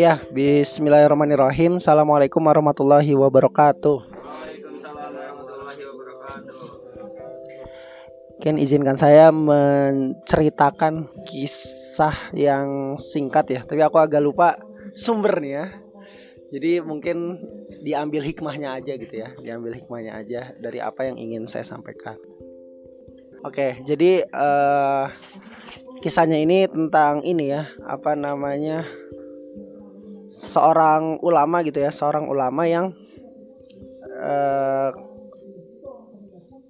Ya, bismillahirrahmanirrahim. Assalamualaikum warahmatullahi wabarakatuh. Mungkin izinkan saya menceritakan kisah yang singkat ya, tapi aku agak lupa sumbernya. Jadi mungkin diambil hikmahnya aja gitu ya, diambil hikmahnya aja dari apa yang ingin saya sampaikan. Oke, jadi uh, kisahnya ini tentang ini ya, apa namanya? Seorang ulama gitu ya seorang ulama yang uh,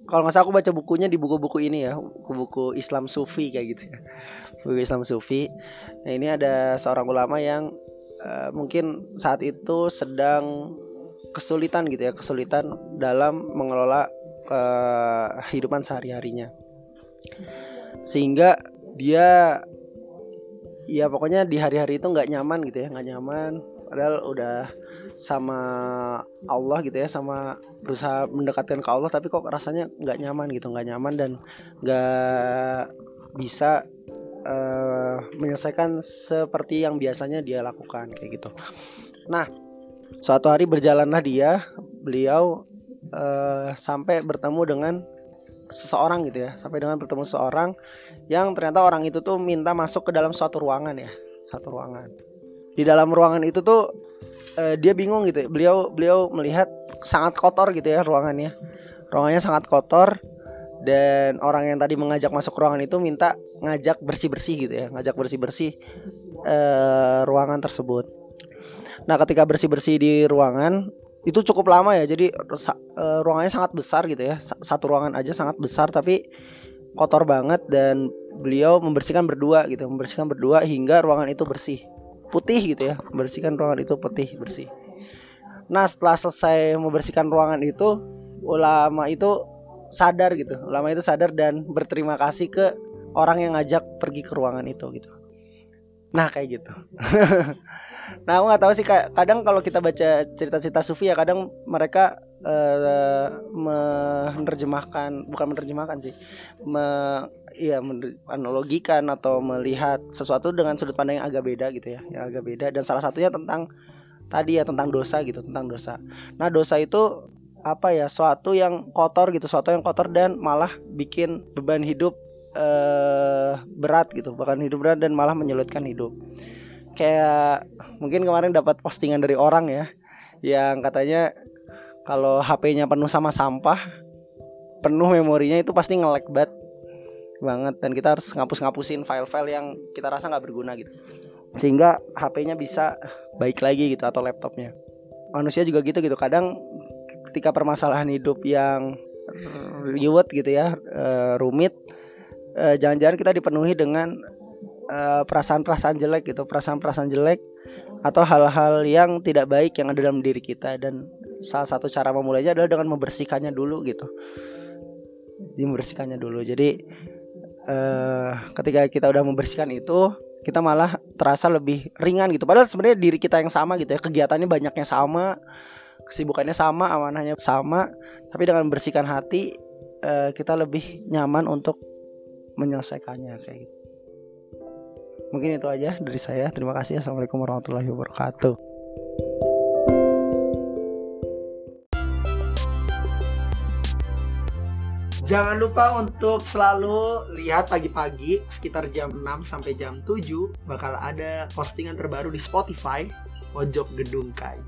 kalau nggak salah aku baca bukunya di buku-buku ini ya buku-buku Islam Sufi kayak gitu ya. Buku Islam Sufi. Nah ini ada seorang ulama yang uh, mungkin saat itu sedang kesulitan gitu ya kesulitan dalam mengelola kehidupan sehari-harinya. Sehingga dia ya pokoknya di hari-hari itu nggak nyaman gitu ya nggak nyaman. Padahal udah sama Allah gitu ya sama berusaha mendekatkan ke Allah tapi kok rasanya nggak nyaman gitu nggak nyaman dan nggak bisa uh, menyelesaikan seperti yang biasanya dia lakukan kayak gitu. Nah suatu hari berjalanlah dia beliau uh, sampai bertemu dengan seseorang gitu ya sampai dengan bertemu seseorang yang ternyata orang itu tuh minta masuk ke dalam suatu ruangan ya satu ruangan di dalam ruangan itu tuh uh, dia bingung gitu ya. beliau beliau melihat sangat kotor gitu ya ruangannya ruangannya sangat kotor dan orang yang tadi mengajak masuk ruangan itu minta ngajak bersih bersih gitu ya ngajak bersih bersih uh, ruangan tersebut nah ketika bersih bersih di ruangan itu cukup lama ya jadi uh, ruangannya sangat besar gitu ya. Satu ruangan aja sangat besar tapi kotor banget dan beliau membersihkan berdua gitu membersihkan berdua hingga ruangan itu bersih. Putih gitu ya membersihkan ruangan itu putih bersih. Nah setelah selesai membersihkan ruangan itu ulama itu sadar gitu ulama itu sadar dan berterima kasih ke orang yang ngajak pergi ke ruangan itu gitu Nah kayak gitu. nah aku nggak tahu sih kadang kalau kita baca cerita-cerita sufi ya kadang mereka uh, menerjemahkan bukan menerjemahkan sih, me, iya analogikan atau melihat sesuatu dengan sudut pandang yang agak beda gitu ya, yang agak beda dan salah satunya tentang tadi ya tentang dosa gitu tentang dosa. Nah dosa itu apa ya suatu yang kotor gitu, suatu yang kotor dan malah bikin beban hidup uh, berat gitu bahkan hidup berat dan malah menyulitkan hidup. Kayak mungkin kemarin dapat postingan dari orang ya yang katanya kalau HP-nya penuh sama sampah penuh memorinya itu pasti ngelek banget banget. Dan kita harus ngapus-ngapusin file-file yang kita rasa nggak berguna gitu. Sehingga HP-nya bisa baik lagi gitu atau laptopnya. Manusia juga gitu gitu kadang ketika permasalahan hidup yang ribet gitu ya eh, rumit eh, jangan-jangan kita dipenuhi dengan perasaan perasaan-perasaan jelek gitu, perasaan-perasaan jelek atau hal-hal yang tidak baik yang ada dalam diri kita dan salah satu cara memulainya adalah dengan membersihkannya dulu gitu. Membersihkannya dulu. Jadi uh, ketika kita udah membersihkan itu, kita malah terasa lebih ringan gitu. Padahal sebenarnya diri kita yang sama gitu ya, kegiatannya banyaknya sama, kesibukannya sama, amanahnya sama, tapi dengan membersihkan hati kita lebih nyaman untuk menyelesaikannya kayak gitu. Mungkin itu aja dari saya. Terima kasih. Assalamualaikum warahmatullahi wabarakatuh. Jangan lupa untuk selalu lihat pagi-pagi sekitar jam 6 sampai jam 7 bakal ada postingan terbaru di Spotify Pojok Gedung Kai.